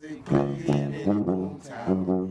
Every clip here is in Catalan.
They play in the boomtown.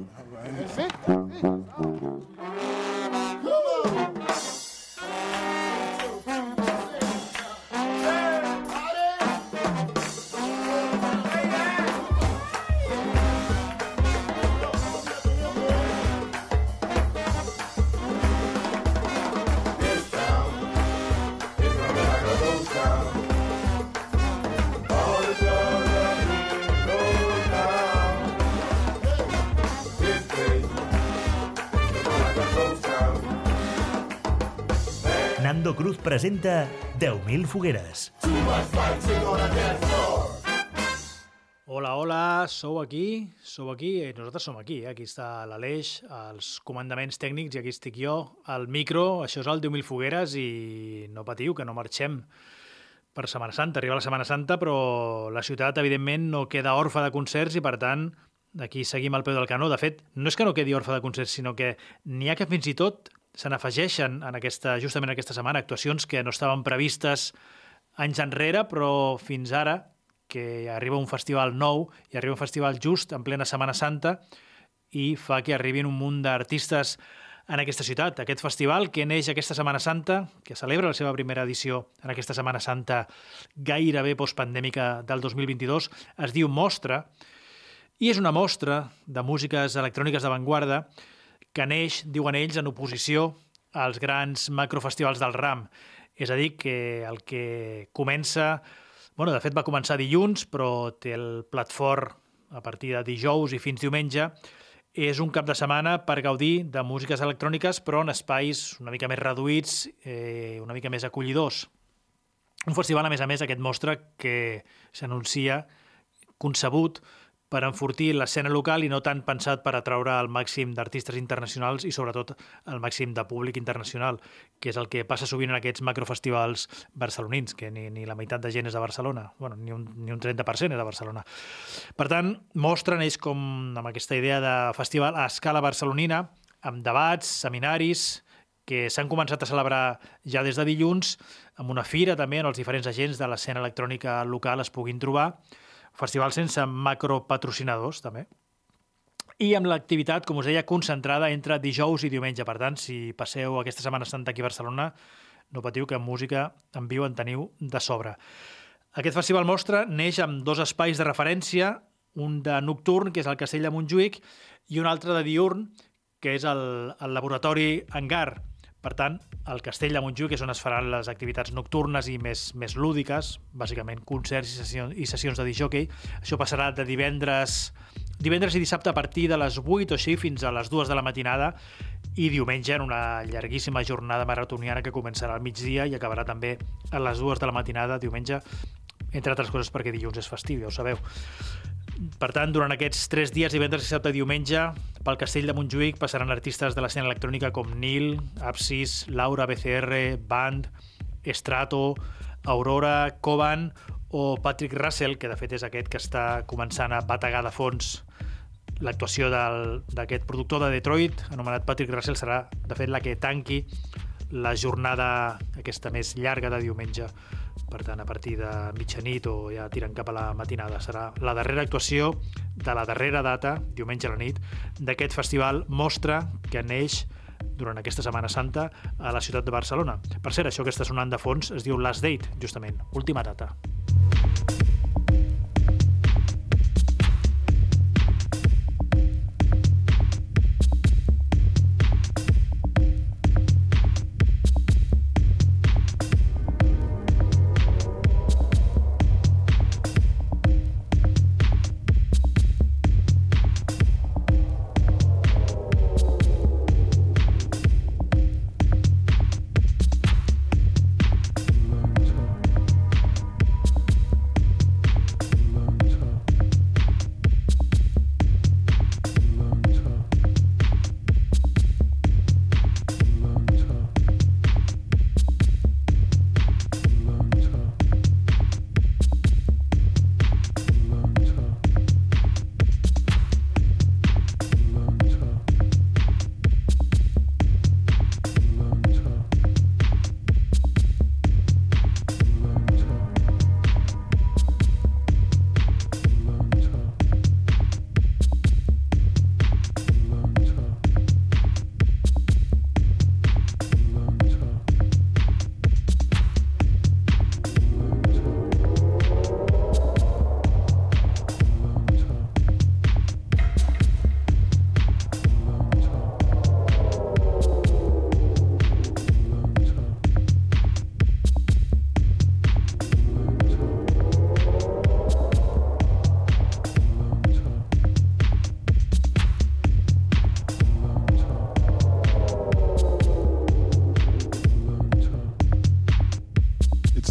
Presenta 10.000 fogueres. Hola, hola, sou aquí, sou aquí, eh, nosaltres som aquí, eh? aquí està l'Aleix, els comandaments tècnics i aquí estic jo, al micro, això és el 10.000 fogueres i no patiu, que no marxem per Setmana Santa, arriba la Setmana Santa, però la ciutat, evidentment, no queda orfa de concerts i, per tant, aquí seguim al peu del canó. De fet, no és que no quedi orfa de concerts, sinó que n'hi ha que fins i tot se n'afegeixen en aquesta, justament aquesta setmana actuacions que no estaven previstes anys enrere, però fins ara que arriba un festival nou i arriba un festival just en plena Setmana Santa i fa que arribin un munt d'artistes en aquesta ciutat. Aquest festival que neix aquesta Setmana Santa, que celebra la seva primera edició en aquesta Setmana Santa gairebé postpandèmica del 2022, es diu Mostra, i és una mostra de músiques electròniques d'avantguarda que neix, diuen ells, en oposició als grans macrofestivals del RAM. És a dir, que el que comença bueno, de fet va començar dilluns, però té el plat fort a partir de dijous i fins diumenge. És un cap de setmana per gaudir de músiques electròniques, però en espais una mica més reduïts, eh, una mica més acollidors. Un festival, a més a més, aquest mostra que s'anuncia concebut per enfortir l'escena local i no tant pensat per atraure el màxim d'artistes internacionals i sobretot el màxim de públic internacional, que és el que passa sovint en aquests macrofestivals barcelonins, que ni, ni la meitat de gent és de Barcelona, bueno, ni, un, ni un 30% és de Barcelona. Per tant, mostren ells com amb aquesta idea de festival a escala barcelonina, amb debats, seminaris, que s'han començat a celebrar ja des de dilluns, amb una fira també on els diferents agents de l'escena electrònica local es puguin trobar, festival sense macropatrocinadors, també. I amb l'activitat, com us deia, concentrada entre dijous i diumenge. Per tant, si passeu aquesta Setmana Santa aquí a Barcelona, no patiu que música en viu en teniu de sobre. Aquest festival mostra neix amb dos espais de referència, un de nocturn, que és el Castell de Montjuïc, i un altre de diurn, que és el, el laboratori Hangar, per tant, el Castell de Montjuïc és on es faran les activitats nocturnes i més, més lúdiques, bàsicament concerts i sessions, i sessions de disjockey. Això passarà de divendres, divendres i dissabte a partir de les 8 o així fins a les 2 de la matinada i diumenge en una llarguíssima jornada maratoniana que començarà al migdia i acabarà també a les 2 de la matinada diumenge, entre altres coses perquè dilluns és festiu, ja ho sabeu. Per tant, durant aquests tres dies, divendres, dissabte i diumenge, pel Castell de Montjuïc passaran artistes de l'escena electrònica com Nil, Apsis, Laura, BCR, Band, Estrato, Aurora, Coban o Patrick Russell, que de fet és aquest que està començant a bategar de fons l'actuació d'aquest productor de Detroit, anomenat Patrick Russell, serà de fet la que tanqui la jornada aquesta més llarga de diumenge per tant, a partir de mitjanit o ja tirant cap a la matinada. Serà la darrera actuació de la darrera data, diumenge a la nit, d'aquest festival Mostra, que neix durant aquesta Setmana Santa a la ciutat de Barcelona. Per cert, això que està sonant de fons es diu Last Date, justament, última data.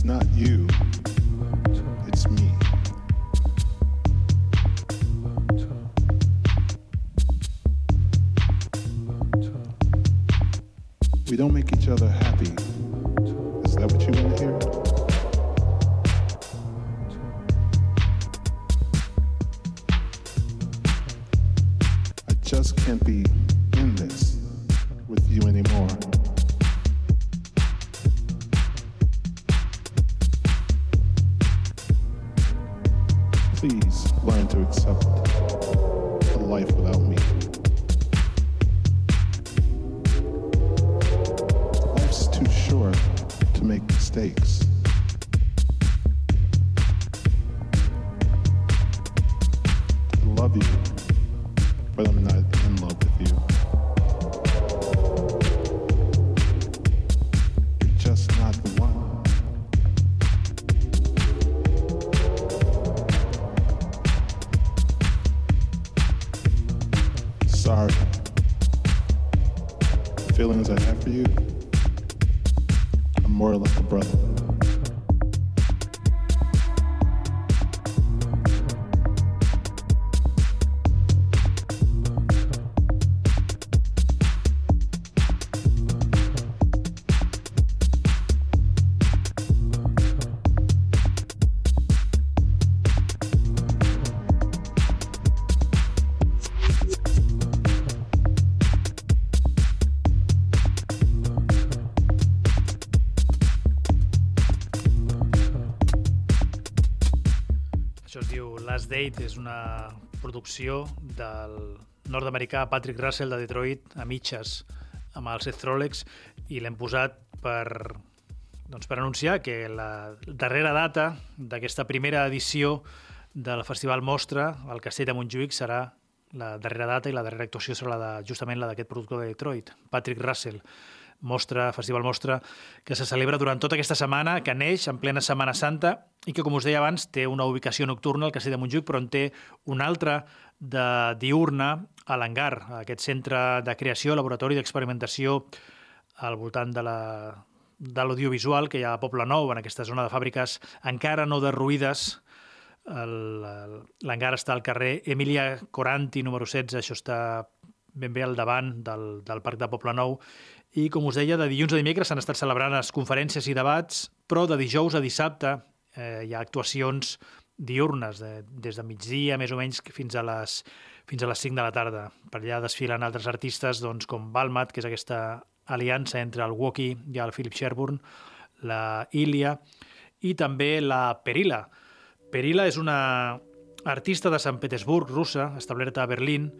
not you. Date, és una producció del nord-americà Patrick Russell de Detroit a mitges amb el Seth Rolex i l'hem posat per, doncs, per anunciar que la darrera data d'aquesta primera edició del Festival Mostra, al Castell de Montjuïc, serà la darrera data i la darrera actuació serà la de, justament la d'aquest productor de Detroit, Patrick Russell. Mostra, Festival Mostra, que se celebra durant tota aquesta setmana, que neix en plena Setmana Santa i que, com us deia abans, té una ubicació nocturna al Castell de Montjuïc, però en té una altra de diurna a l'Hangar, aquest centre de creació, laboratori d'experimentació al voltant de la de l'audiovisual que hi ha a Poble Nou, en aquesta zona de fàbriques encara no derruïdes. L'hangar està al carrer Emilia Coranti, número 16, això està ben bé al davant del, del Parc de Poble Nou. I, com us deia, de dilluns a dimecres s'han estat celebrant les conferències i debats, però de dijous a dissabte eh, hi ha actuacions diurnes, de, des de migdia més o menys fins a les fins a les 5 de la tarda. Per allà desfilen altres artistes doncs, com Balmat, que és aquesta aliança entre el Woki i el Philip Sherburne, la Ilia i també la Perila. Perila és una artista de Sant Petersburg, russa, establerta a Berlín,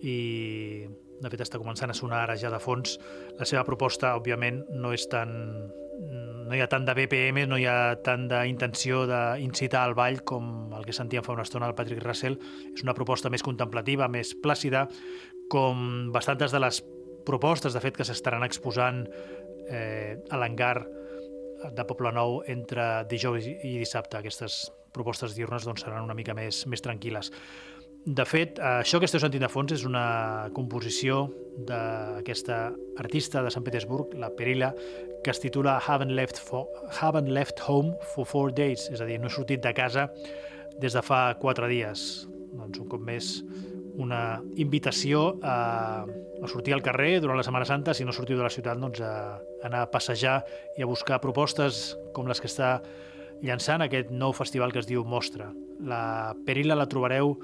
i de fet està començant a sonar ara ja de fons. La seva proposta, òbviament, no és tan no hi ha tant de BPM, no hi ha tant d'intenció d'incitar al ball com el que sentíem fa una estona del Patrick Russell. És una proposta més contemplativa, més plàcida, com bastantes de les propostes, de fet, que s'estaran exposant eh, a l'hangar de Poble Nou entre dijous i dissabte. Aquestes propostes diurnes doncs, seran una mica més, més tranquil·les. De fet, això que esteu sentint de fons és una composició d'aquesta artista de Sant Petersburg, la Perila, que es titula Haven't Left, for, Haven't Left Home for Four Days, és a dir, no he sortit de casa des de fa quatre dies. Doncs un cop més una invitació a, a sortir al carrer durant la Setmana Santa, si no sortiu de la ciutat, doncs a anar a passejar i a buscar propostes com les que està llançant aquest nou festival que es diu Mostra. La Perila la trobareu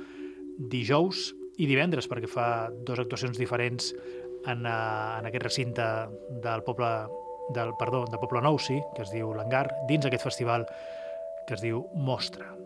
dijous i divendres, perquè fa dues actuacions diferents en, uh, en aquest recinte del poble del, perdó, de Poble Nou, sí, que es diu l'Hangar, dins aquest festival que es diu Mostra.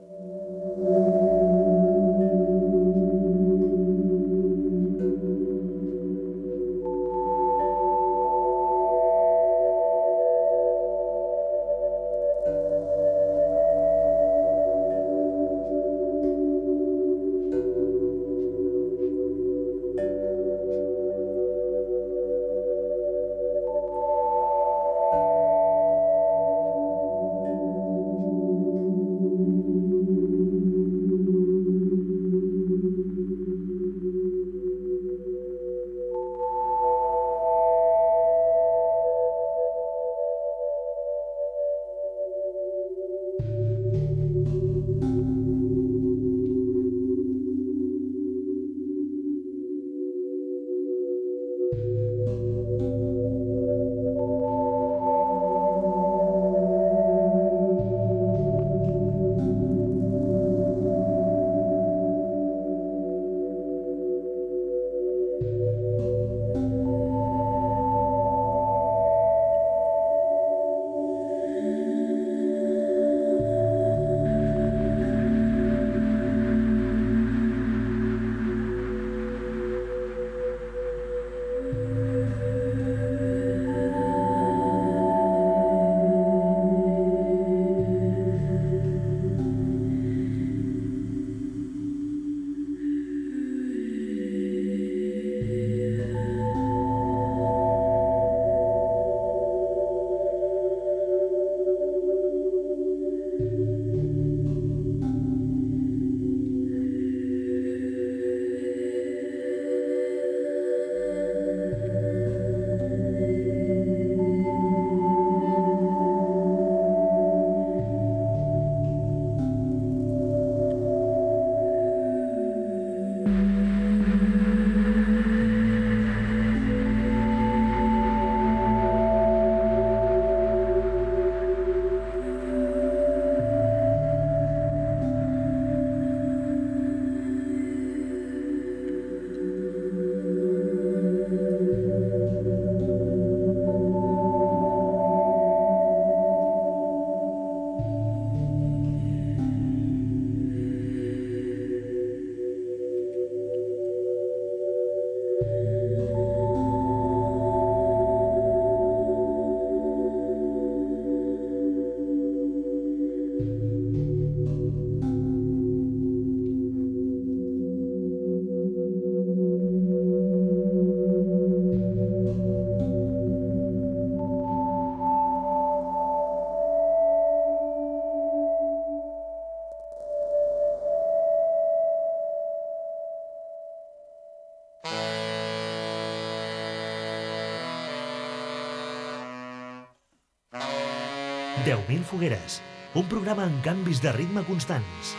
10.000 fogueres, un programa amb canvis de ritme constants.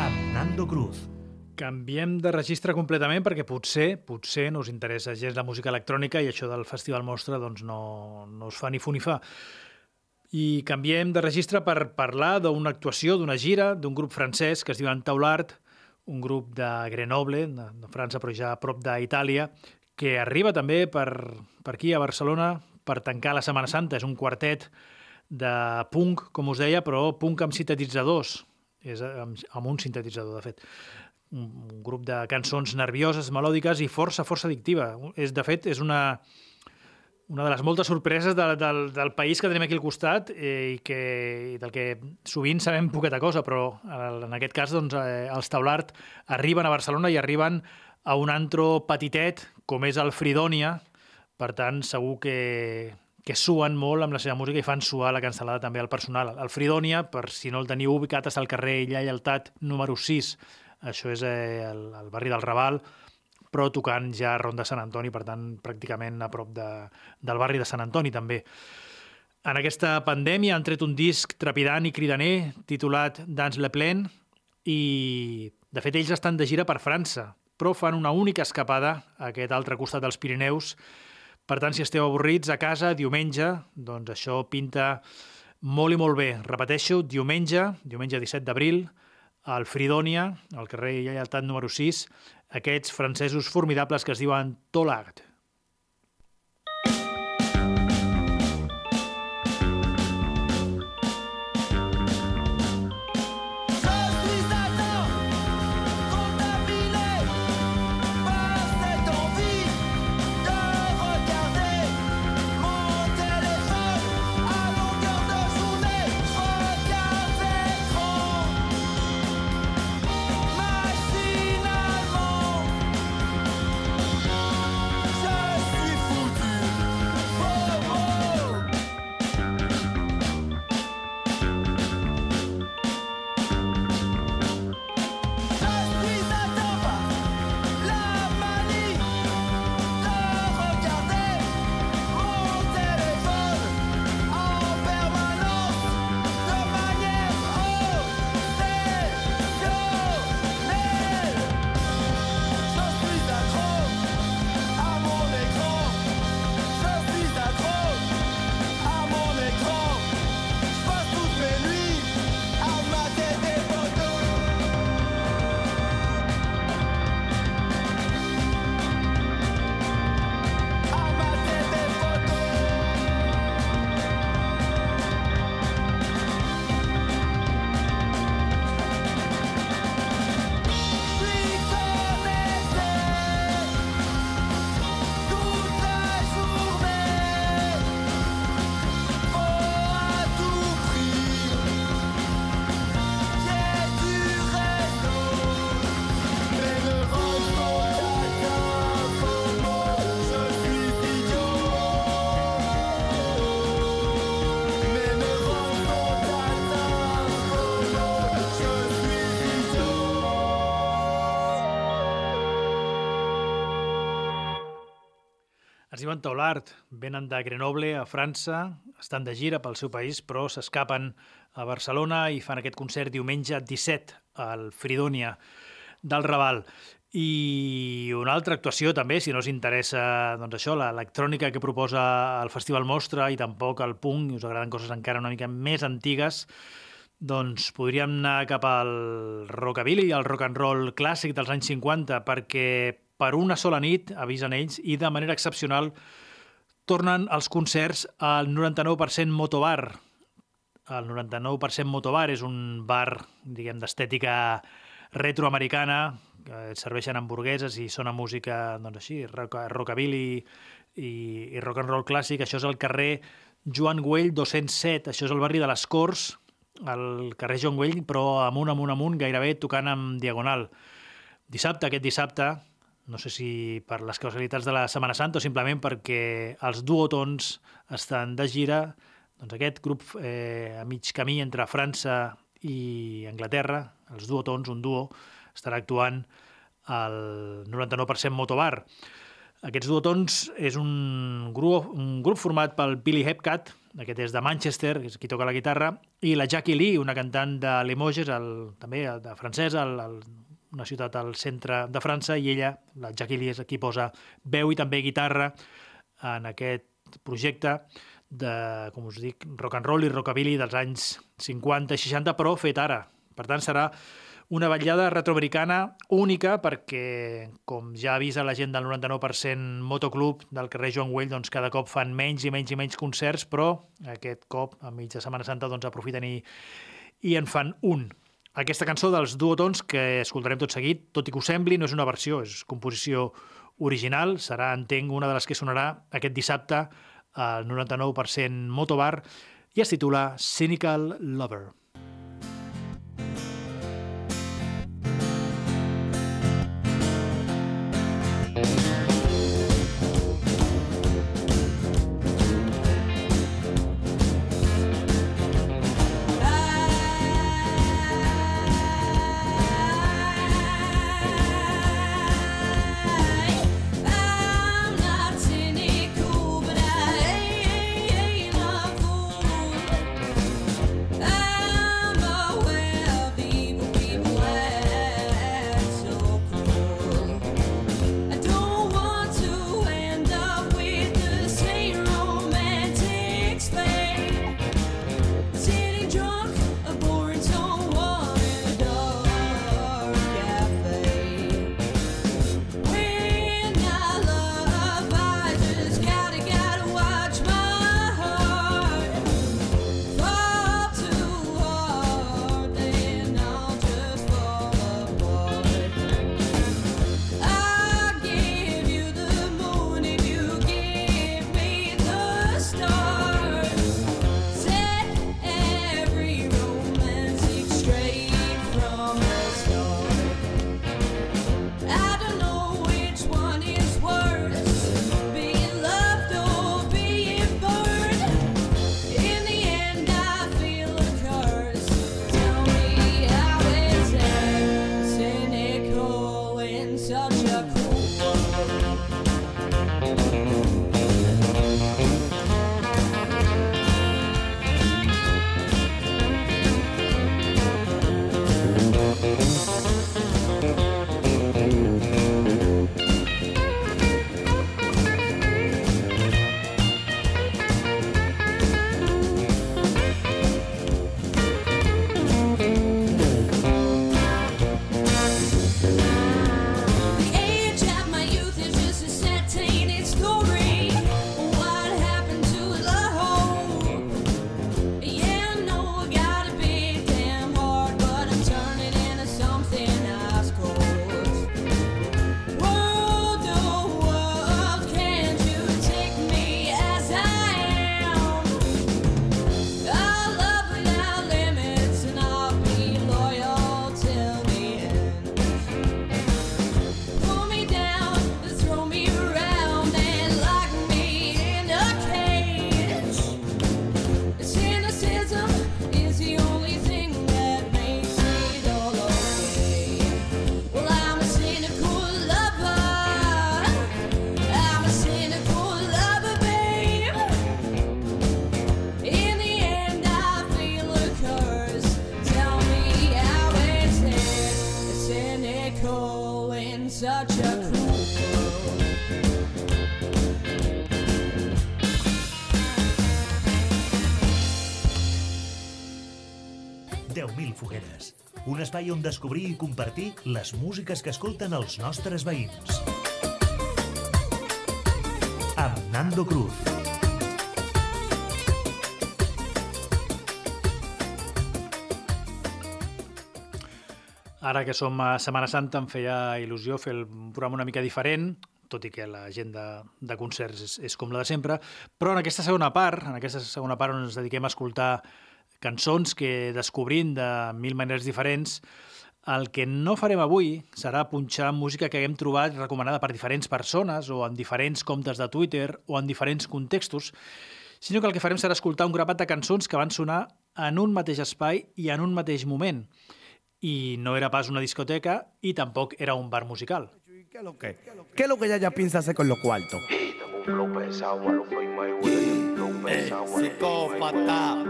Amb Nando Cruz. Canviem de registre completament perquè potser, potser no us interessa gens la música electrònica i això del Festival Mostra doncs no, no us fa ni fu ni fa. I canviem de registre per parlar d'una actuació, d'una gira, d'un grup francès que es diu Taulart, un grup de Grenoble, de, França, però ja a prop d'Itàlia, que arriba també per, per aquí, a Barcelona, per tancar la Setmana Santa. És un quartet de punk, com us deia, però punk amb sintetitzadors. És amb, amb un sintetitzador, de fet. Un, un grup de cançons nervioses, melòdiques i força, força addictiva. És, de fet, és una, una de les moltes sorpreses de, del, del país que tenim aquí al costat eh, i, que, i del que sovint sabem poqueta cosa, però en aquest cas doncs, eh, els Taulart arriben a Barcelona i arriben a un antro petitet com és el Fridònia, per tant segur que, que suen molt amb la seva música i fan suar la cancel·lada també al personal. El Fridònia, per si no el teniu ubicat, és al carrer Illa Lleialtat número 6, això és eh, el, el barri del Raval, però tocant ja a Ronda Sant Antoni, per tant, pràcticament a prop de, del barri de Sant Antoni, també. En aquesta pandèmia han tret un disc trepidant i cridaner titulat Dans le Plen i, de fet, ells estan de gira per França, però fan una única escapada a aquest altre costat dels Pirineus. Per tant, si esteu avorrits a casa diumenge, doncs això pinta molt i molt bé. Repeteixo, diumenge, diumenge 17 d'abril, al Fridònia, al carrer Lleialtat número 6, aquests francesos formidables que es diuen Tolart. Es diuen Taulart, venen de Grenoble, a França, estan de gira pel seu país, però s'escapen a Barcelona i fan aquest concert diumenge 17 al Fridònia del Raval. I una altra actuació també, si no us interessa doncs això, l'electrònica que proposa el Festival Mostra i tampoc el punk, i us agraden coses encara una mica més antigues, doncs podríem anar cap al rockabilly, al rock and roll clàssic dels anys 50, perquè per una sola nit, avisen ells, i de manera excepcional tornen els concerts al 99% Motobar. El 99% Motobar és un bar, diguem, d'estètica retroamericana, que serveixen hamburgueses i sona música, doncs així, rock, rockabilly i, i rock and roll clàssic. Això és el carrer Joan Güell 207, això és el barri de les Corts, el carrer Joan Güell, però amunt, amunt, amunt, gairebé tocant amb diagonal. Dissabte, aquest dissabte, no sé si per les causalitats de la Setmana Santa o simplement perquè els duotons estan de gira, doncs aquest grup eh, a mig camí entre França i Anglaterra, els duotons, un duo, estarà actuant al 99% Motobar. Aquests duotons és un grup, un grup format pel Billy Hepcat, aquest és de Manchester, que és qui toca la guitarra, i la Jackie Lee, una cantant de Limoges, el, també de francesa, el, el, una ciutat al centre de França, i ella, la Jackie Lee, és qui posa veu i també guitarra en aquest projecte de, com us dic, rock and roll i rockabilly dels anys 50 i 60, però fet ara. Per tant, serà una vetllada retroamericana única perquè, com ja avisa la gent del 99% Motoclub del carrer Joan Güell, doncs cada cop fan menys i menys i menys concerts, però aquest cop, a mitja Setmana Santa, doncs aprofiten i, i en fan un. Aquesta cançó dels duotons que escoltarem tot seguit, tot i que ho sembli, no és una versió, és composició original, serà, entenc, una de les que sonarà aquest dissabte al 99% Motobar i es titula Cynical Lover. Espai on descobrir i compartir les músiques que escolten els nostres veïns. Amb Nando Cruz. Ara que som a Setmana Santa em feia il·lusió fer el programa una mica diferent, tot i que l'agenda de concerts és, és com la de sempre, però en aquesta segona part, en aquesta segona part on ens dediquem a escoltar cançons que descobrint de mil maneres diferents, el que no farem avui serà punxar música que haguem trobat recomanada per diferents persones o en diferents comptes de Twitter o en diferents contextos, sinó que el que farem serà escoltar un grapat de cançons que van sonar en un mateix espai i en un mateix moment y no era pas una discoteca y tampoco era un bar musical. ¿Qué es lo que? ¿Qué es lo que ella ya piensa hacer con los cuartos? Psicópata.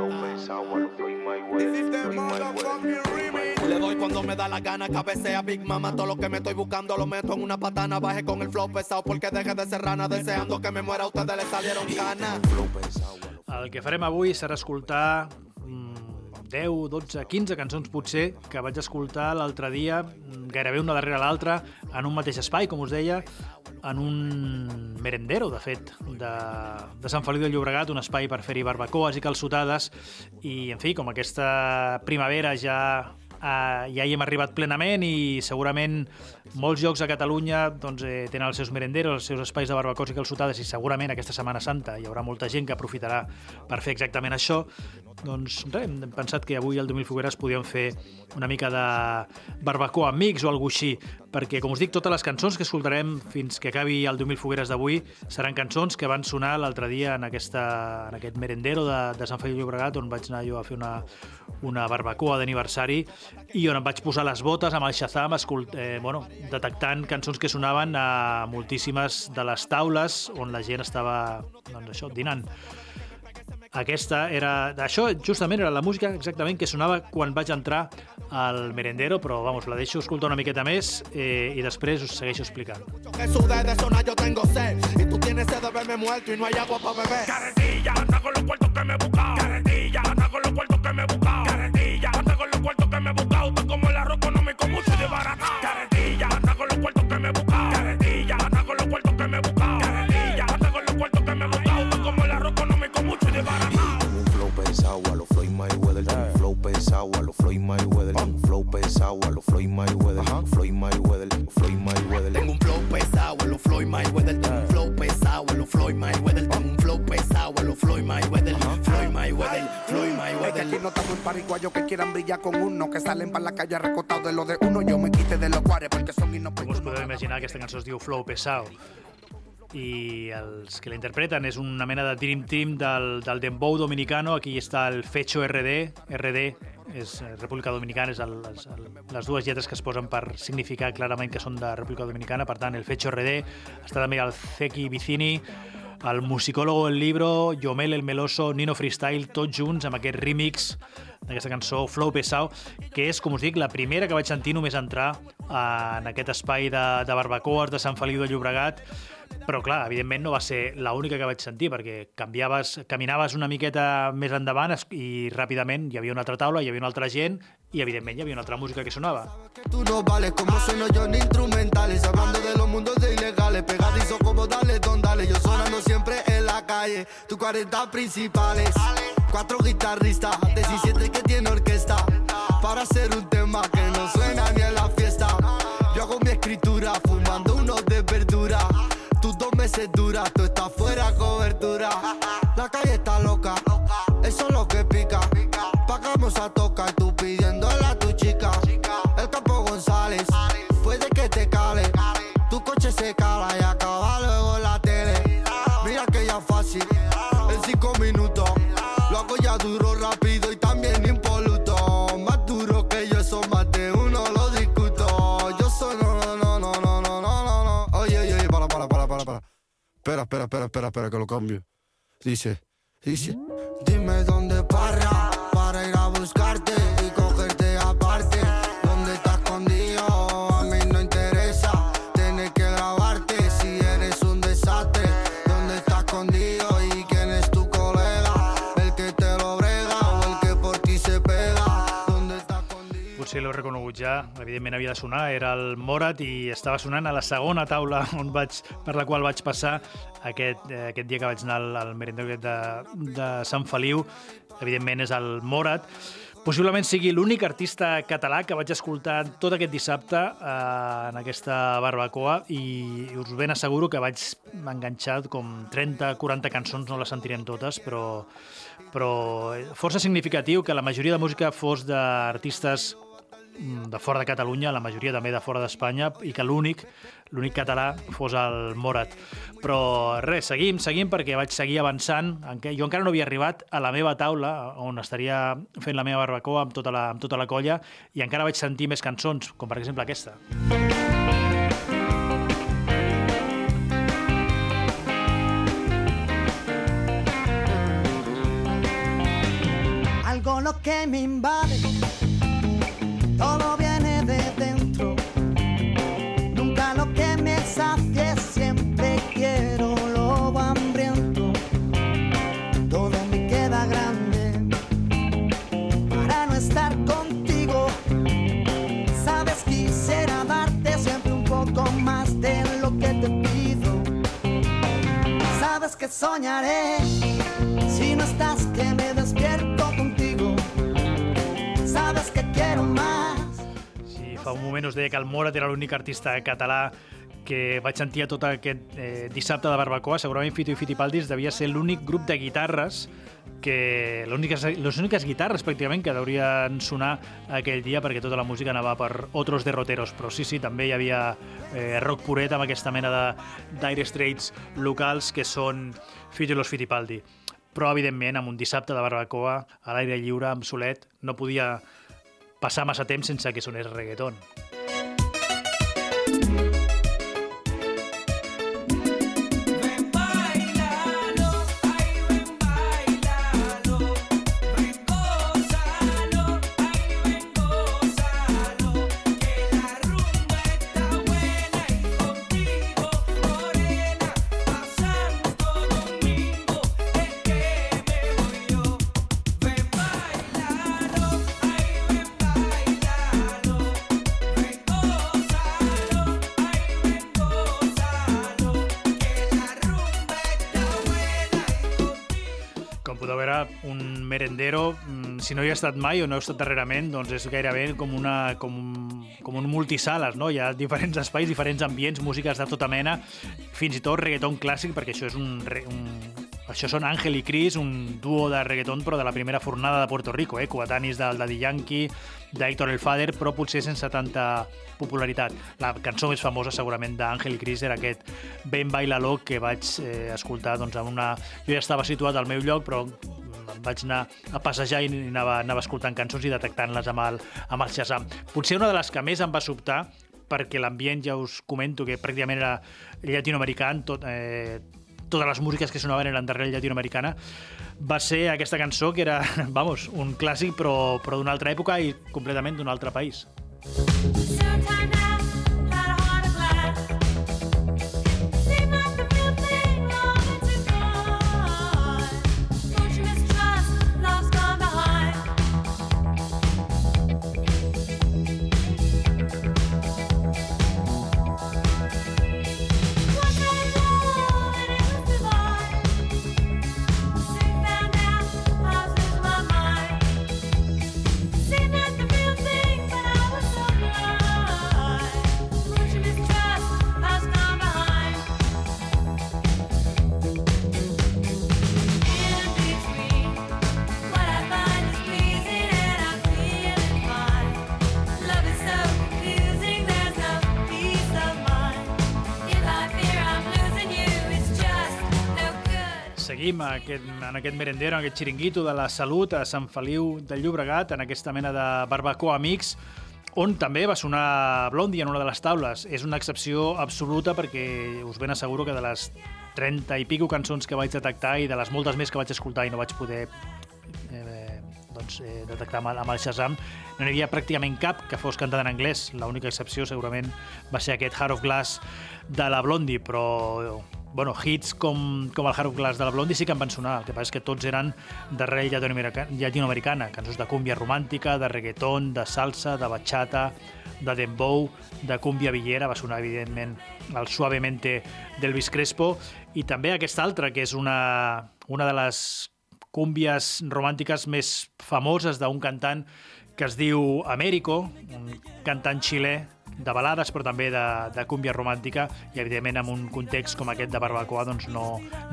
Le doy cuando me da la gana, cabecea Big Mama. Todo lo que me estoy buscando lo meto en una patana. Baje con el flow pesado porque deje de ser rana. Deseando que me muera, a ustedes le salieron ganas. El que farem avui serà escoltar 10, 12, 15 cançons potser que vaig escoltar l'altre dia, gairebé una darrere l'altra, en un mateix espai, com us deia, en un merendero, de fet, de, de Sant Feliu de Llobregat, un espai per fer-hi barbacoes i calçotades, i, en fi, com aquesta primavera ja eh, ja hi hem arribat plenament i segurament molts llocs a Catalunya doncs, eh, tenen els seus merenderos, els seus espais de barbacots i calçotades i segurament aquesta Setmana Santa hi haurà molta gent que aprofitarà per fer exactament això. Doncs res, hem pensat que avui al 2000 Fogueres podíem fer una mica de barbacoa amics o alguna així, perquè, com us dic, totes les cançons que escoltarem fins que acabi el 2000 Fogueres d'avui seran cançons que van sonar l'altre dia en, aquesta, en aquest merendero de, de Sant Feliu Llobregat, on vaig anar jo a fer una, una barbacoa d'aniversari i on em vaig posar les botes amb el Shazam escolt, eh, bueno, detectant cançons que sonaven a moltíssimes de les taules on la gent estava doncs això, dinant. Aquesta era... Això justament era la música exactament que sonava quan vaig entrar al merendero, però vamos, la deixo escoltar una miqueta més eh, i després us segueixo explicant. Zona yo tengo sed Y tú tienes sed de verme muerto y no hay agua para beber Carretilla, anda con los pariguayos que quieran brillar con uno, que salen para la calle recostados de lo de uno. Yo me quite de los cuares porque son Com us podeu imaginar, aquesta cançó es diu Flow Pesao i els que la interpreten és una mena de Dream Team del, del Dembow dominicano. Aquí està el Fecho RD. RD és República Dominicana, és el, el, les dues lletres que es posen per significar clarament que són de República Dominicana. Per tant, el Fecho RD. Està també el Zeki Vicini, el musicòlogo del libro, Yomel el Meloso, Nino Freestyle, tots junts amb aquest remix d'aquesta cançó Flow Pesau, que és, com us dic, la primera que vaig sentir només entrar en aquest espai de, de barbacoes de Sant Feliu de Llobregat, però clar, evidentment no va ser l'única que vaig sentir, perquè canviaves, caminaves una miqueta més endavant i ràpidament hi havia una altra taula, hi havia una altra gent i evidentment hi havia una altra música que sonava. Tú no vales como sueno yo en instrumentales Hablando de los mundos de ilegales Pegadizo como dale, don dale Yo sonando siempre en la calle Tus 40 principales Cuatro guitarristas 17 que tiene orquesta Para hacer un tema Meses duras Tú estás fuera cobertura. La calle está Espera, espera, espera, que lo cambio. Dice, dice. Dime dónde parra para ir a buscarte sí, l'he reconegut ja. Evidentment havia de sonar, era el Morat i estava sonant a la segona taula on vaig, per la qual vaig passar aquest, eh, aquest dia que vaig anar al, al aquest de, de Sant Feliu. Evidentment és el Morat. Possiblement sigui l'únic artista català que vaig escoltar tot aquest dissabte eh, en aquesta barbacoa i us ben asseguro que vaig enganxar com 30-40 cançons, no les sentirem totes, però, però força significatiu que la majoria de música fos d'artistes de fora de Catalunya, la majoria també de fora d'Espanya, i que l'únic l'únic català fos el Morat. Però res, seguim, seguim, perquè vaig seguir avançant. Jo encara no havia arribat a la meva taula, on estaria fent la meva barbacoa amb tota la, amb tota la colla, i encara vaig sentir més cançons, com per exemple aquesta. algo lo que me invade. Fa un moment us deia que el Morat era l'únic artista català que vaig sentir a tot aquest eh, dissabte de barbacoa, segurament Fito i Fitipaldis devia ser l'únic grup de guitarres que úniques, les úniques guitarres pràcticament que deurien sonar aquell dia perquè tota la música anava per otros derroteros. Però sí, sí, també hi havia eh, rock puret amb aquesta mena de d'aire straits locals que són Fito i los Fitipaldi. Però evidentment amb un dissabte de barbacoa a l'aire lliure, amb solet, no podia passar massa temps sense que sonés reggaeton. Si no hi ha estat mai o no heu estat darrerament, doncs és gairebé com, una, com, com un multisales, no? Hi ha diferents espais, diferents ambients, músiques de tota mena, fins i tot reggaeton clàssic, perquè això és un, un això són Àngel i Cris, un duo de reggaeton però de la primera fornada de Puerto Rico, eh? coetanis del Daddy Yankee, d'Héctor el Father, però potser sense tanta popularitat. La cançó més famosa segurament d'Àngel i Cris era aquest Ben Bailalo que vaig eh, escoltar doncs, en una... Jo ja estava situat al meu lloc, però vaig anar a passejar i anava, anava escoltant cançons i detectant-les amb el, amb el Shazam. Potser una de les que més em va sobtar perquè l'ambient ja us comento que pràcticament era llatinoamericà, tot, eh, totes les músiques que sonaven eren d'arrel llatinoamericana, va ser aquesta cançó que era, vamos, un clàssic però, però d'una altra època i completament d'un altre país. Soon Seguim aquest, en aquest merendero, en aquest xiringuito de la salut a Sant Feliu del Llobregat, en aquesta mena de barbacoa amics, on també va sonar Blondie en una de les taules. És una excepció absoluta perquè us ben asseguro que de les 30 i pico cançons que vaig detectar i de les moltes més que vaig escoltar i no vaig poder eh, doncs, eh, detectar amb amb el Shazam, no n'hi havia pràcticament cap que fos cantada en anglès. L'única excepció segurament va ser aquest Heart of Glass de la Blondie, però bueno, hits com, com el Hard Glass de la Blondie sí que en van sonar, el que passa és que tots eren d'arrel llatinoamerica- llatinoamericana, cançons de cúmbia romàntica, de reggaeton, de salsa, de bachata, de dembow, de cúmbia villera, va sonar evidentment el Suavemente d'Elvis Crespo, i també aquesta altra, que és una, una de les cúmbies romàntiques més famoses d'un cantant que es diu Américo, un cantant xilè de balades, però també de, de cúmbia romàntica, i evidentment en un context com aquest de barbacoa doncs no,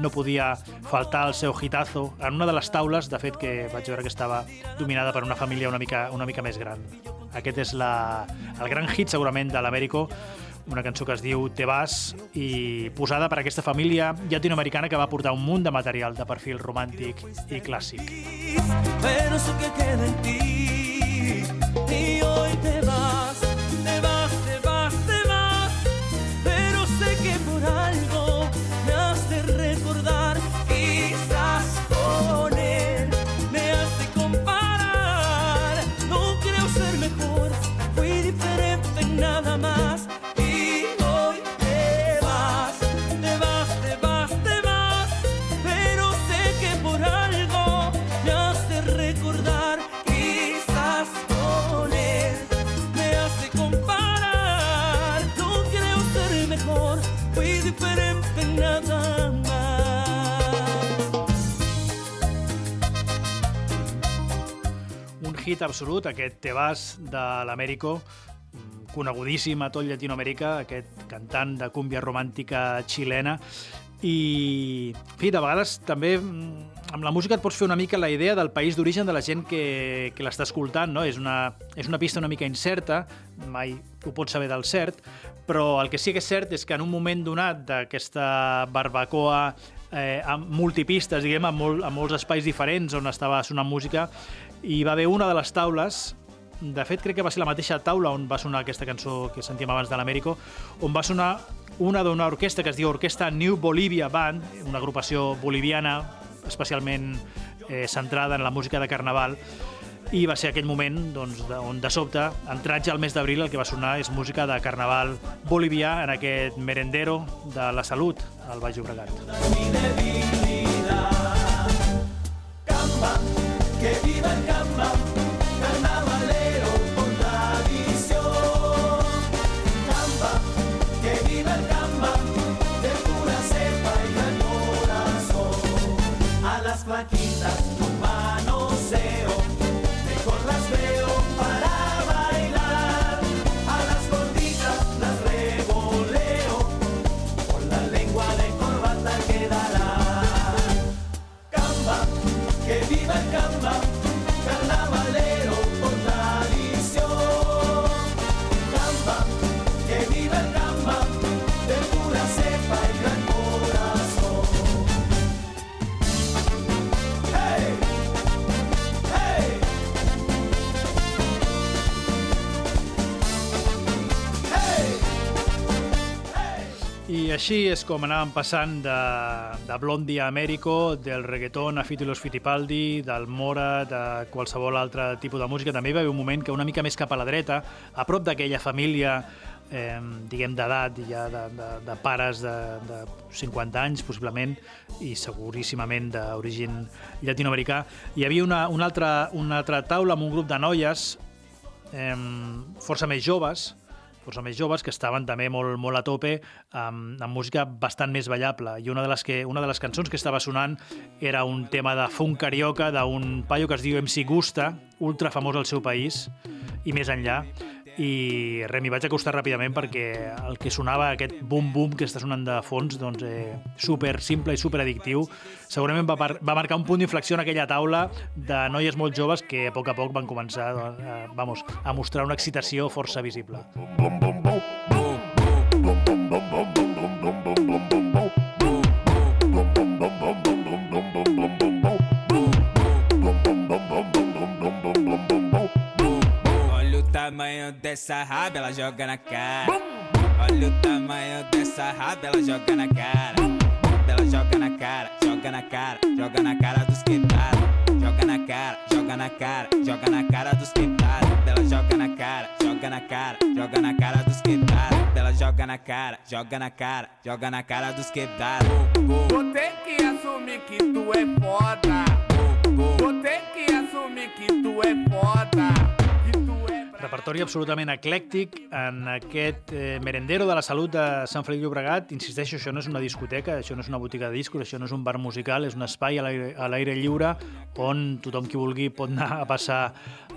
no podia faltar el seu hitazo en una de les taules, de fet, que vaig veure que estava dominada per una família una mica, una mica més gran. Aquest és la, el gran hit, segurament, de l'Américo, una cançó que es diu Te vas i posada per aquesta família llatinoamericana que va portar un munt de material de perfil romàntic i clàssic. pero eso que queda en ti. Y hoy te vas, un hit absolut, aquest Te vas de l'Américo, mm, conegudíssim a tot Llatinoamèrica, aquest cantant de cúmbia romàntica xilena, i, en fi, de vegades també mm, amb la música et pots fer una mica la idea del país d'origen de la gent que, que l'està escoltant, no? És una, és una pista una mica incerta, mai ho pots saber del cert, però el que sí que és cert és que en un moment donat d'aquesta barbacoa eh, amb multipistes, diguem, amb, molt, amb molts espais diferents on estava sonant música, hi va haver una de les taules de fet, crec que va ser la mateixa taula on va sonar aquesta cançó que sentíem abans de l'Américo, on va sonar una d'una orquestra que es diu Orquestra New Bolivia Band, una agrupació boliviana especialment eh, centrada en la música de carnaval, i va ser aquell moment doncs, on de sobte, entrat ja al mes d'abril, el que va sonar és música de carnaval bolivià en aquest merendero de la salut al Baix Llobregat. Que viva el Camba, I així és com anàvem passant de, de Blondie a Américo, del reggaeton a Fito los Fitipaldi, del Mora, de qualsevol altre tipus de música. També hi va haver un moment que una mica més cap a la dreta, a prop d'aquella família eh, diguem d'edat, ja de, de, de pares de, de 50 anys, possiblement, i seguríssimament d'origen llatinoamericà. Hi havia una, una, altra, una altra taula amb un grup de noies eh, força més joves, força més joves que estaven també molt, molt a tope amb, amb música bastant més ballable. I una de, les que, una de les cançons que estava sonant era un tema de funk carioca d'un paio que es diu MC Gusta, ultra famós al seu país i més enllà i res, m'hi vaig acostar ràpidament perquè el que sonava, aquest boom-boom que està sonant de fons, doncs eh, super simple i super addictiu, segurament va, va marcar un punt d'inflexió en aquella taula de noies molt joves que a poc a poc van començar doncs, a, vamos, a mostrar una excitació força visible. Olha o tamanho dessa raba, ela joga na cara. Olha o tamanho dessa raba, ela joga na cara. Ela joga na cara, joga na cara, joga na cara dos quebrados. Joga na cara, joga na cara, joga na cara dos quebrados. Ela joga na cara, joga na cara, joga na cara dos quebrados. Ela joga na cara, joga na cara, joga na cara dos quebrados. Vou ter que assumir que tu é foda. Vou ter que assumir que tu é foda. Repertori absolutament eclèctic en aquest eh, merendero de la salut de Sant Feliu Llobregat. Insisteixo, això no és una discoteca, això no és una botiga de discos, això no és un bar musical, és un espai a l'aire lliure on tothom qui vulgui pot anar a passar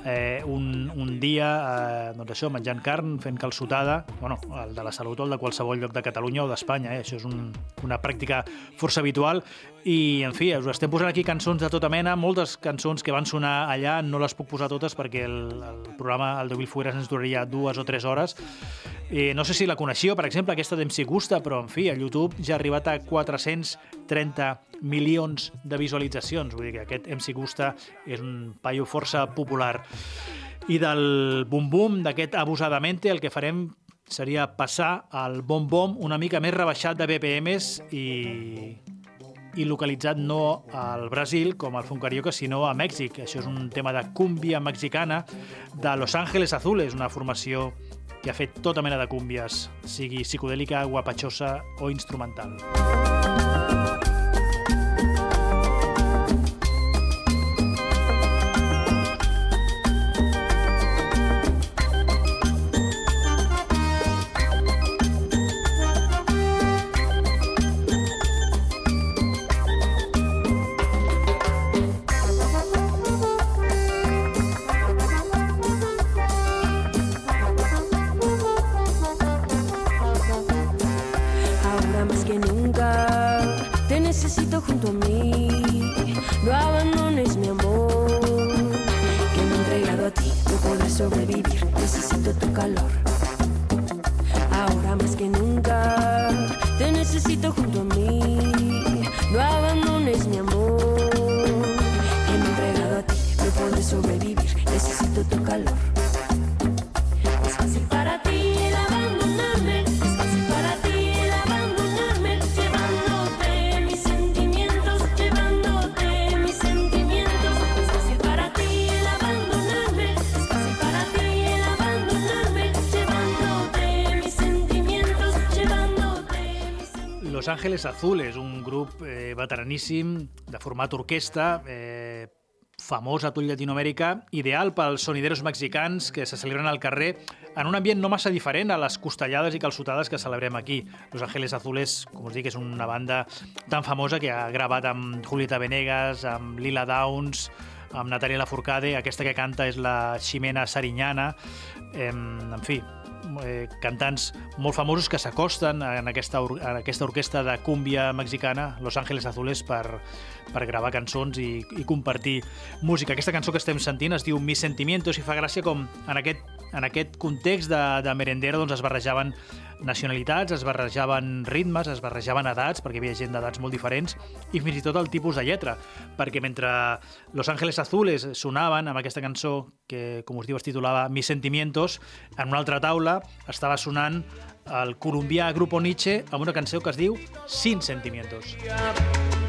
eh, un, un dia eh, doncs això, menjant carn, fent calçotada, bueno, el de la salut o el de qualsevol lloc de Catalunya o d'Espanya, eh? això és un, una pràctica força habitual i, en fi, us estem posant aquí cançons de tota mena, moltes cançons que van sonar allà, no les puc posar totes perquè el, el programa, el de Will ens duraria dues o tres hores. Eh, no sé si la coneixíeu, per exemple, aquesta d'MC Gusta, però, en fi, a YouTube ja ha arribat a 430 milions de visualitzacions. Vull dir que aquest MC Gusta és un paio força popular. I del bum-bum, d'aquest abusadamente, el que farem seria passar al bom-bom una mica més rebaixat de BPMs i i localitzat no al Brasil, com el Funcarioca, sinó a Mèxic. Això és un tema de cúmbia mexicana de Los Ángeles Azules, una formació que ha fet tota mena de cúmbies, sigui psicodèlica, guapatxosa o instrumental. Ahora Los Ángeles Azules, un grup eh, veteraníssim de format orquestra, eh, famós a tot Llatinoamèrica, ideal pels sonideros mexicans que se celebren al carrer en un ambient no massa diferent a les costellades i calçotades que celebrem aquí. Los Ángeles Azules, com us dic, és una banda tan famosa que ha gravat amb Julieta Venegas, amb Lila Downs, amb Natalia Lafourcade, aquesta que canta és la Ximena Sariñana, eh, en fi, eh, cantants molt famosos que s'acosten en, aquesta, en aquesta orquestra de cúmbia mexicana, Los Ángeles Azules, per, per gravar cançons i, i compartir música. Aquesta cançó que estem sentint es diu Mis Sentimientos i fa gràcia com en aquest, en aquest context de, de merendero doncs es barrejaven nacionalitats, es barrejaven ritmes, es barrejaven edats, perquè hi havia gent d'edats molt diferents, i fins i tot el tipus de lletra, perquè mentre Los Ángeles Azules sonaven amb aquesta cançó que, com us diu, es titulava Mis Sentimientos, en una altra taula estava sonant el colombià Grupo Nietzsche amb una cançó que es diu Sin Sentimientos. No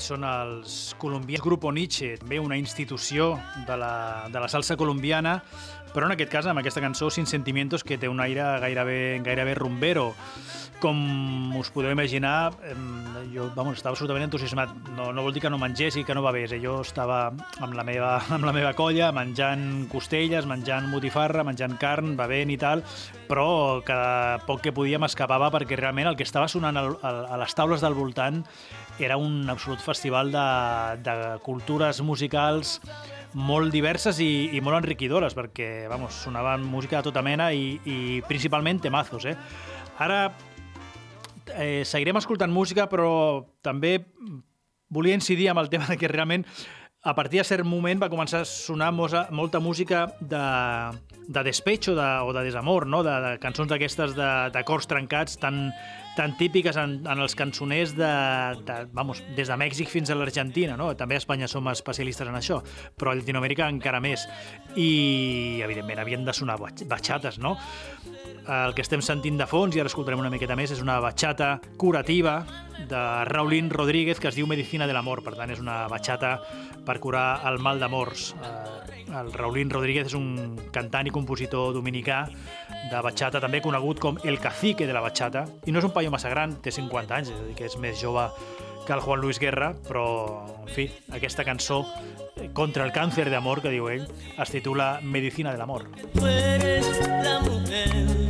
Aquests són els colombians Grupo Nietzsche, també una institució de la, de la salsa colombiana però en aquest cas, amb aquesta cançó, Sin Sentimientos, que té un aire gairebé, gairebé rumbero. Com us podeu imaginar, jo vamos, estava absolutament entusiasmat. No, no vol dir que no mengés i que no bevés. eh? Jo estava amb la, meva, amb la meva colla, menjant costelles, menjant botifarra, menjant carn, bevent i tal, però cada poc que podia m'escapava perquè realment el que estava sonant a les taules del voltant era un absolut festival de, de cultures musicals molt diverses i, i molt enriquidores, perquè, vamos, sonaven música de tota mena i, i principalment temazos, eh? Ara eh, seguirem escoltant música, però també volia incidir amb el tema de que realment a partir de cert moment va començar a sonar mosa, molta música de, de despecho de, o de desamor, no? de, de cançons d'aquestes cors trencats tan, tan típiques en, en els cançoners de, de, vamos, des de Mèxic fins a l'Argentina. No? També a Espanya som especialistes en això, però a Llatinoamèrica encara més. I, evidentment, havien de sonar batxates, no? El que estem sentint de fons, i ara escoltarem una miqueta més, és una batxata curativa de Raulín Rodríguez que es diu Medicina de l'amor. Per tant, és una batxata per curar el mal d'amors. Eh, el Raulín Rodríguez és un cantant i compositor dominicà de batxata, també conegut com el cacique de la batxata. I no és un paio massa gran, té 50 anys, és a dir, que és més jove que el Juan Luis Guerra, però, en fi, aquesta cançó eh, contra el càncer d'amor, que diu ell, es titula Medicina de l'amor. Tú eres la mujer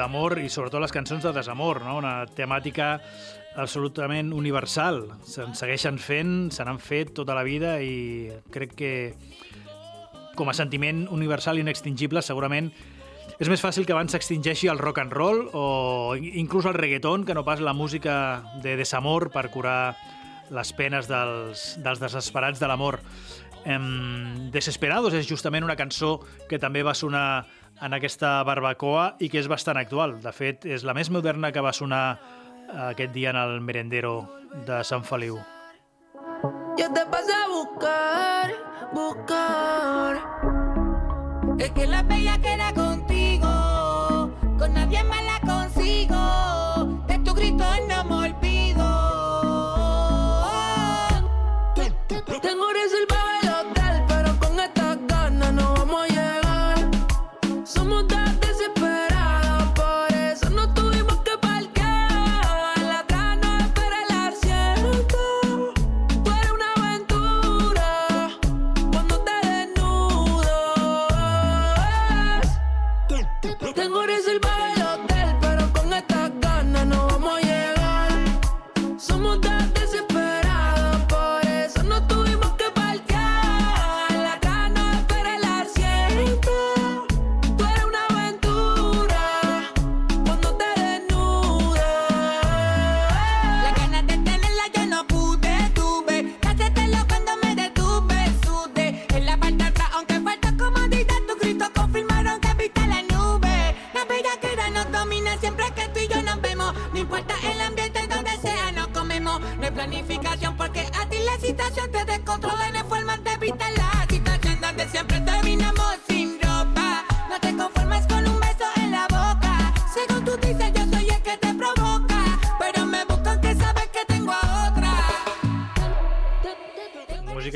d'amor i sobretot les cançons de desamor, no? una temàtica absolutament universal. Se'n segueixen fent, se n'han fet tota la vida i crec que com a sentiment universal i inextingible segurament és més fàcil que abans s'extingeixi el rock and roll o in- inclús el reggaeton que no pas la música de desamor per curar les penes dels, dels desesperats de l'amor. Em, Desesperados és justament una cançó que també va sonar en aquesta barbacoa i que és bastant actual. De fet, és la més moderna que va sonar aquest dia en el merendero de Sant Feliu. Yo te pasé a buscar, buscar. Es que la bella queda contigo, con nadie más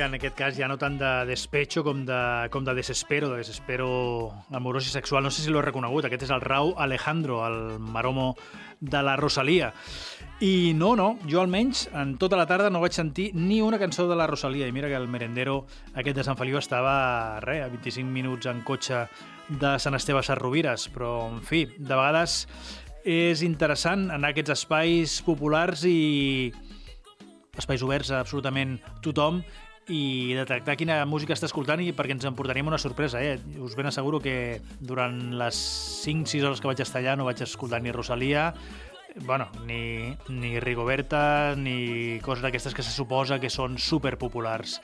en aquest cas ja no tant de despecho com de, com de desespero, de desespero amorós i sexual. No sé si l'ho he reconegut. Aquest és el Rau Alejandro, el maromo de la Rosalia. I no, no, jo almenys en tota la tarda no vaig sentir ni una cançó de la Rosalia. I mira que el merendero aquest de Sant Feliu estava, re, a 25 minuts en cotxe de Sant Esteve Sarrovires. Però, en fi, de vegades és interessant anar a aquests espais populars i espais oberts a absolutament tothom i detectar quina música està escoltant i perquè ens emportaríem una sorpresa, eh? Us ben asseguro que durant les 5-6 hores que vaig estar allà no vaig escoltar ni Rosalia, bueno, ni, ni Rigoberta, ni coses d'aquestes que se suposa que són superpopulars.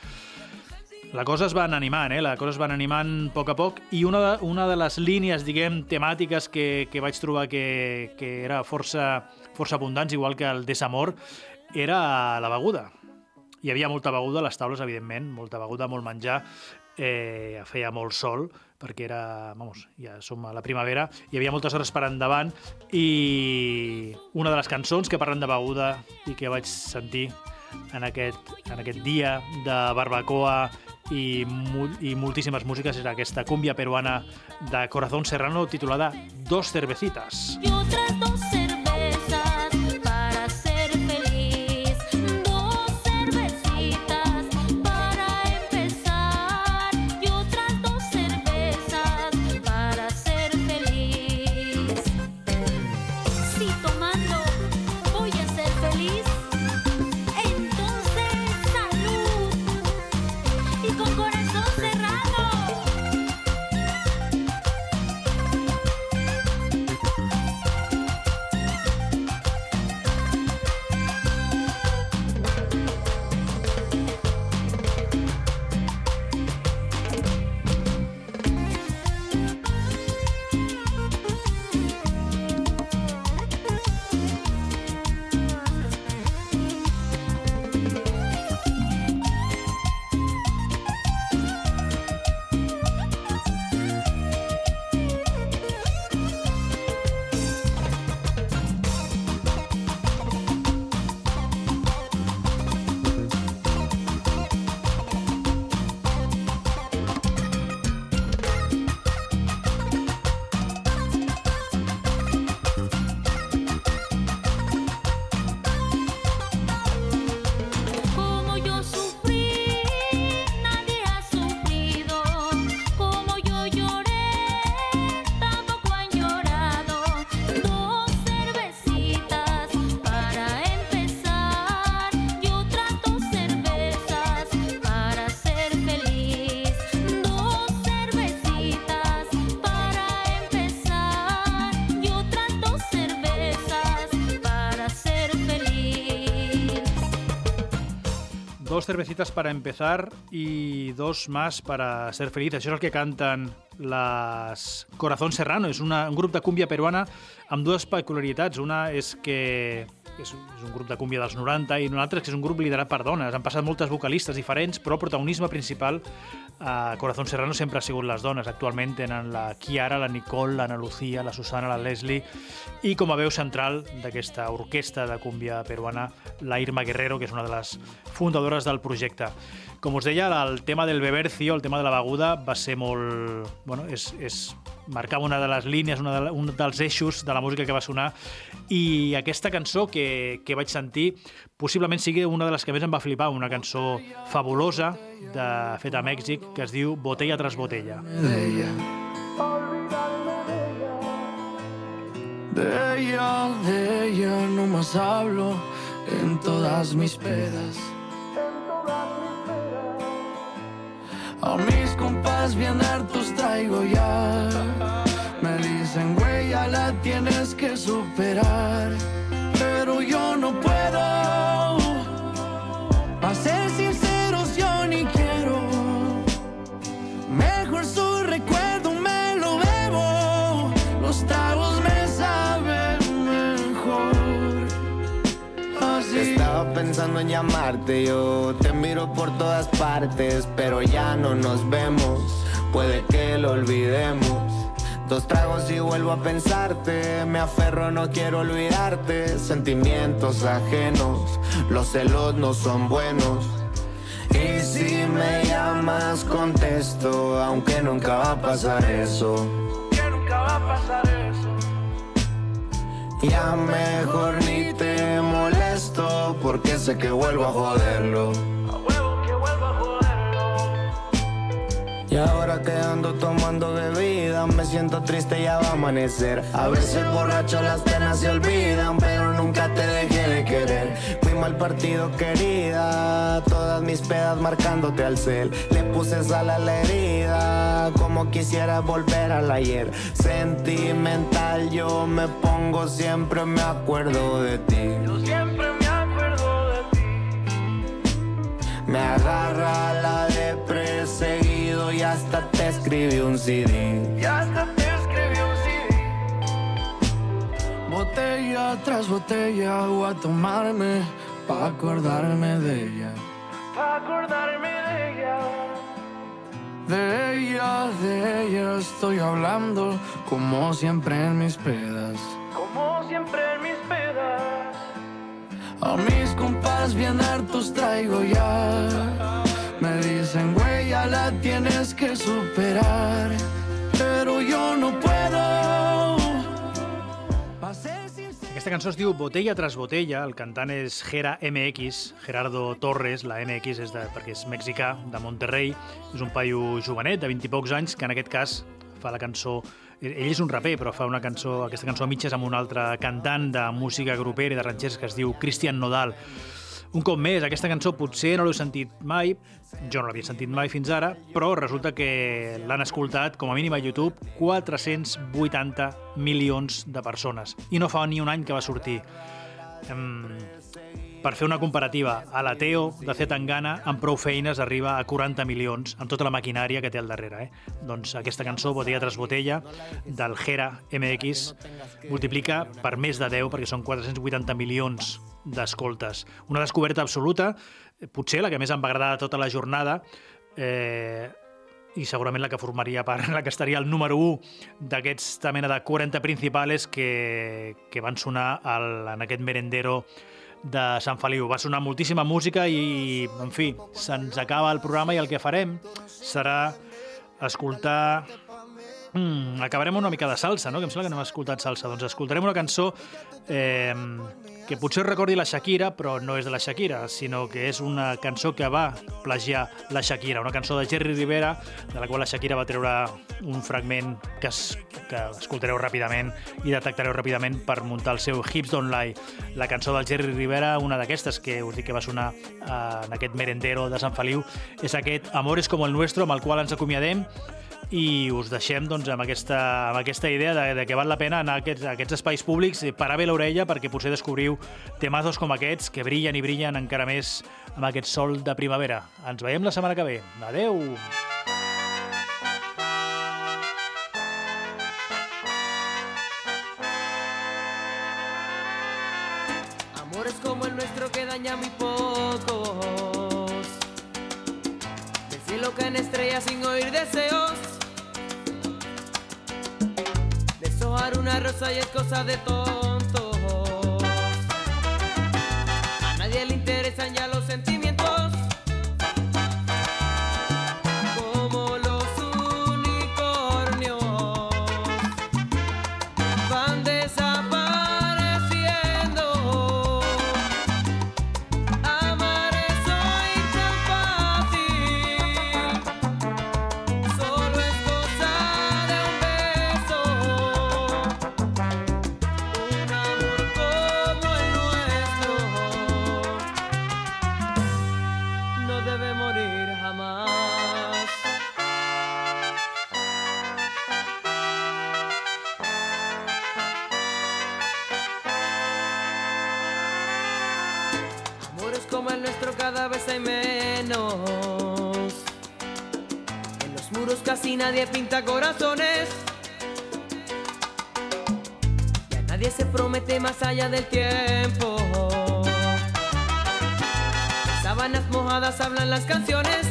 La cosa es va animant, eh? la cosa es va animant a poc a poc i una de, una de les línies, diguem, temàtiques que, que vaig trobar que, que era força, força abundants, igual que el desamor, era la beguda. Hi havia molta beguda a les taules, evidentment, molta beguda, molt menjar, eh, feia molt sol, perquè era, vamos, ja som a la primavera, hi havia moltes hores per endavant i una de les cançons que parlen de beguda i que vaig sentir en aquest, en aquest dia de barbacoa i, i moltíssimes músiques era aquesta cúmbia peruana de Corazón Serrano titulada Dos cervecitas. Y otras dos cervezas Dos cervecitas para empezar y dos más para ser feliz. Això és el que canten les Corazón Serrano. És una, un grup de cúmbia peruana amb dues peculiaritats. Una és que és, és un grup de cúmbia dels 90 i un altre és que és un grup liderat per dones. Han passat moltes vocalistes diferents, però el protagonisme principal a Corazón Serrano sempre ha sigut les dones. Actualment tenen la Kiara, la Nicole, l'Anna Lucía, la Susana, la Leslie i com a veu central d'aquesta orquestra de cúmbia peruana, la Irma Guerrero, que és una de les fundadores del projecte. Com us deia, el tema del bebercio, el tema de la beguda, va ser molt... Bueno, és, és marcava una de les línies, una de, un dels eixos de la música que va sonar i aquesta cançó que, que vaig sentir possiblement sigui una de les que més em va flipar, una cançó fabulosa de, feta a Mèxic que es diu Botella tras botella. de ella. De ella, de ella no más hablo en todas mis pedas. A mis compas bien hartos traigo ya. Me dicen, güey, ya la tienes que superar. Pero yo no puedo. Pensando en llamarte, yo te miro por todas partes, pero ya no nos vemos, puede que lo olvidemos. Dos tragos y vuelvo a pensarte, me aferro, no quiero olvidarte, sentimientos ajenos, los celos no son buenos. Y si me llamas, contesto, aunque nunca va a pasar eso. Que nunca va a pasar eso. Ya mejor ni te porque sé que vuelvo a joderlo. A huevo que vuelva a joderlo. Y ahora que ando tomando bebida, me siento triste, ya va a amanecer. A veces borracho las penas se olvidan, pero nunca te dejé de querer. Fui mal partido, querida, todas mis pedas marcándote al cel. Le puse sal a la herida, como quisiera volver al ayer. Sentimental, yo me pongo, siempre me acuerdo de ti. Me agarra la de perseguido y hasta te escribí un CD. Y hasta te escribí un CD. Botella tras botella voy a tomarme pa' acordarme de ella. Pa' acordarme de ella. De ella, de ella estoy hablando como siempre en mis pedas. Como siempre en mis pedas. A mis compas bien hartos traigo ya. Me dicen, güey, ya la tienes que superar. Pero yo no puedo. Aquesta cançó es diu Botella tras Botella, el cantant és Gera MX, Gerardo Torres, la MX és de, perquè és mexicà, de Monterrey, és un paio jovenet, de 20 i pocs anys, que en aquest cas fa la cançó... Ell és un raper, però fa una cançó, aquesta cançó a mitges amb un altre cantant de música grupera i de ranxers que es diu Cristian Nodal. Un cop més, aquesta cançó potser no l'heu sentit mai, jo no l'havia sentit mai fins ara, però resulta que l'han escoltat, com a mínim a YouTube, 480 milions de persones. I no fa ni un any que va sortir. Per fer una comparativa, a la Teo de Zetangana amb prou feines arriba a 40 milions amb tota la maquinària que té al darrere. Eh? Doncs aquesta cançó, Botella tras Botella, del Gera MX, multiplica per més de 10 perquè són 480 milions d'escoltes. Una descoberta absoluta, potser la que més em va agradar de tota la jornada, eh, i segurament la que formaria part, la que estaria al número 1 d'aquesta mena de 40 principales que, que van sonar al, en aquest merendero de Sant Feliu. Va sonar moltíssima música i, en fi, se'ns acaba el programa i el que farem serà escoltar... Mm, acabarem una mica de salsa, no? que em sembla que no hem escoltat salsa. Doncs escoltarem una cançó eh, que potser recordi la Shakira, però no és de la Shakira, sinó que és una cançó que va plagiar la Shakira, una cançó de Jerry Rivera, de la qual la Shakira va treure un fragment que, es, que escoltareu ràpidament i detectareu ràpidament per muntar el seu Hips Don't Lie. La cançó del Jerry Rivera, una d'aquestes que us dic que va sonar eh, en aquest merendero de Sant Feliu, és aquest Amores como el nuestro, amb el qual ens acomiadem i us deixem doncs, amb, aquesta, amb aquesta idea de, de que val la pena anar a aquests, a aquests espais públics i parar bé l'orella perquè potser descobriu temazos com aquests que brillen i brillen encara més amb aquest sol de primavera. Ens veiem la setmana que ve. Adeu! Amores como el nuestro que daña muy pocos. Del cielo caen estrellas sin oír deseos. Una rosa y es cosa de tontos. Como el nuestro cada vez hay menos. En los muros casi nadie pinta corazones. Ya nadie se promete más allá del tiempo. De sábanas mojadas hablan las canciones.